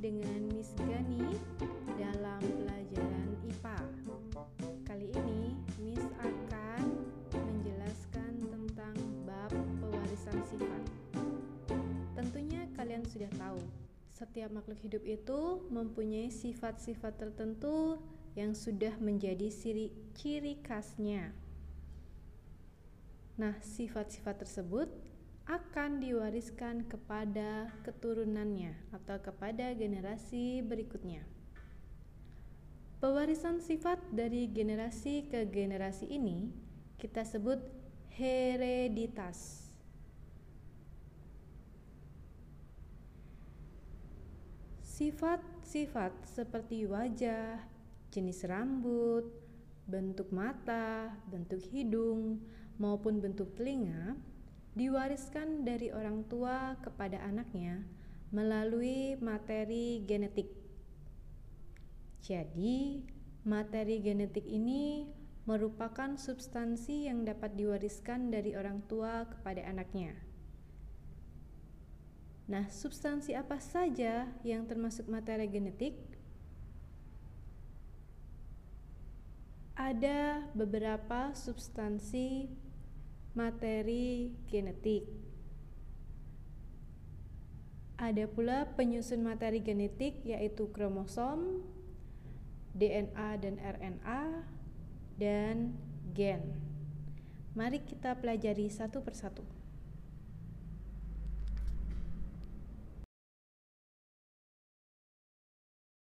dengan Miss Gani dalam pelajaran IPA. Kali ini Miss akan menjelaskan tentang bab pewarisan sifat. Tentunya kalian sudah tahu, setiap makhluk hidup itu mempunyai sifat-sifat tertentu yang sudah menjadi siri, ciri khasnya. Nah, sifat-sifat tersebut akan diwariskan kepada keturunannya atau kepada generasi berikutnya. Pewarisan sifat dari generasi ke generasi ini kita sebut hereditas. Sifat-sifat seperti wajah, jenis rambut, bentuk mata, bentuk hidung, maupun bentuk telinga diwariskan dari orang tua kepada anaknya melalui materi genetik. Jadi, materi genetik ini merupakan substansi yang dapat diwariskan dari orang tua kepada anaknya. Nah, substansi apa saja yang termasuk materi genetik? Ada beberapa substansi materi genetik. Ada pula penyusun materi genetik yaitu kromosom, DNA dan RNA, dan gen. Mari kita pelajari satu persatu.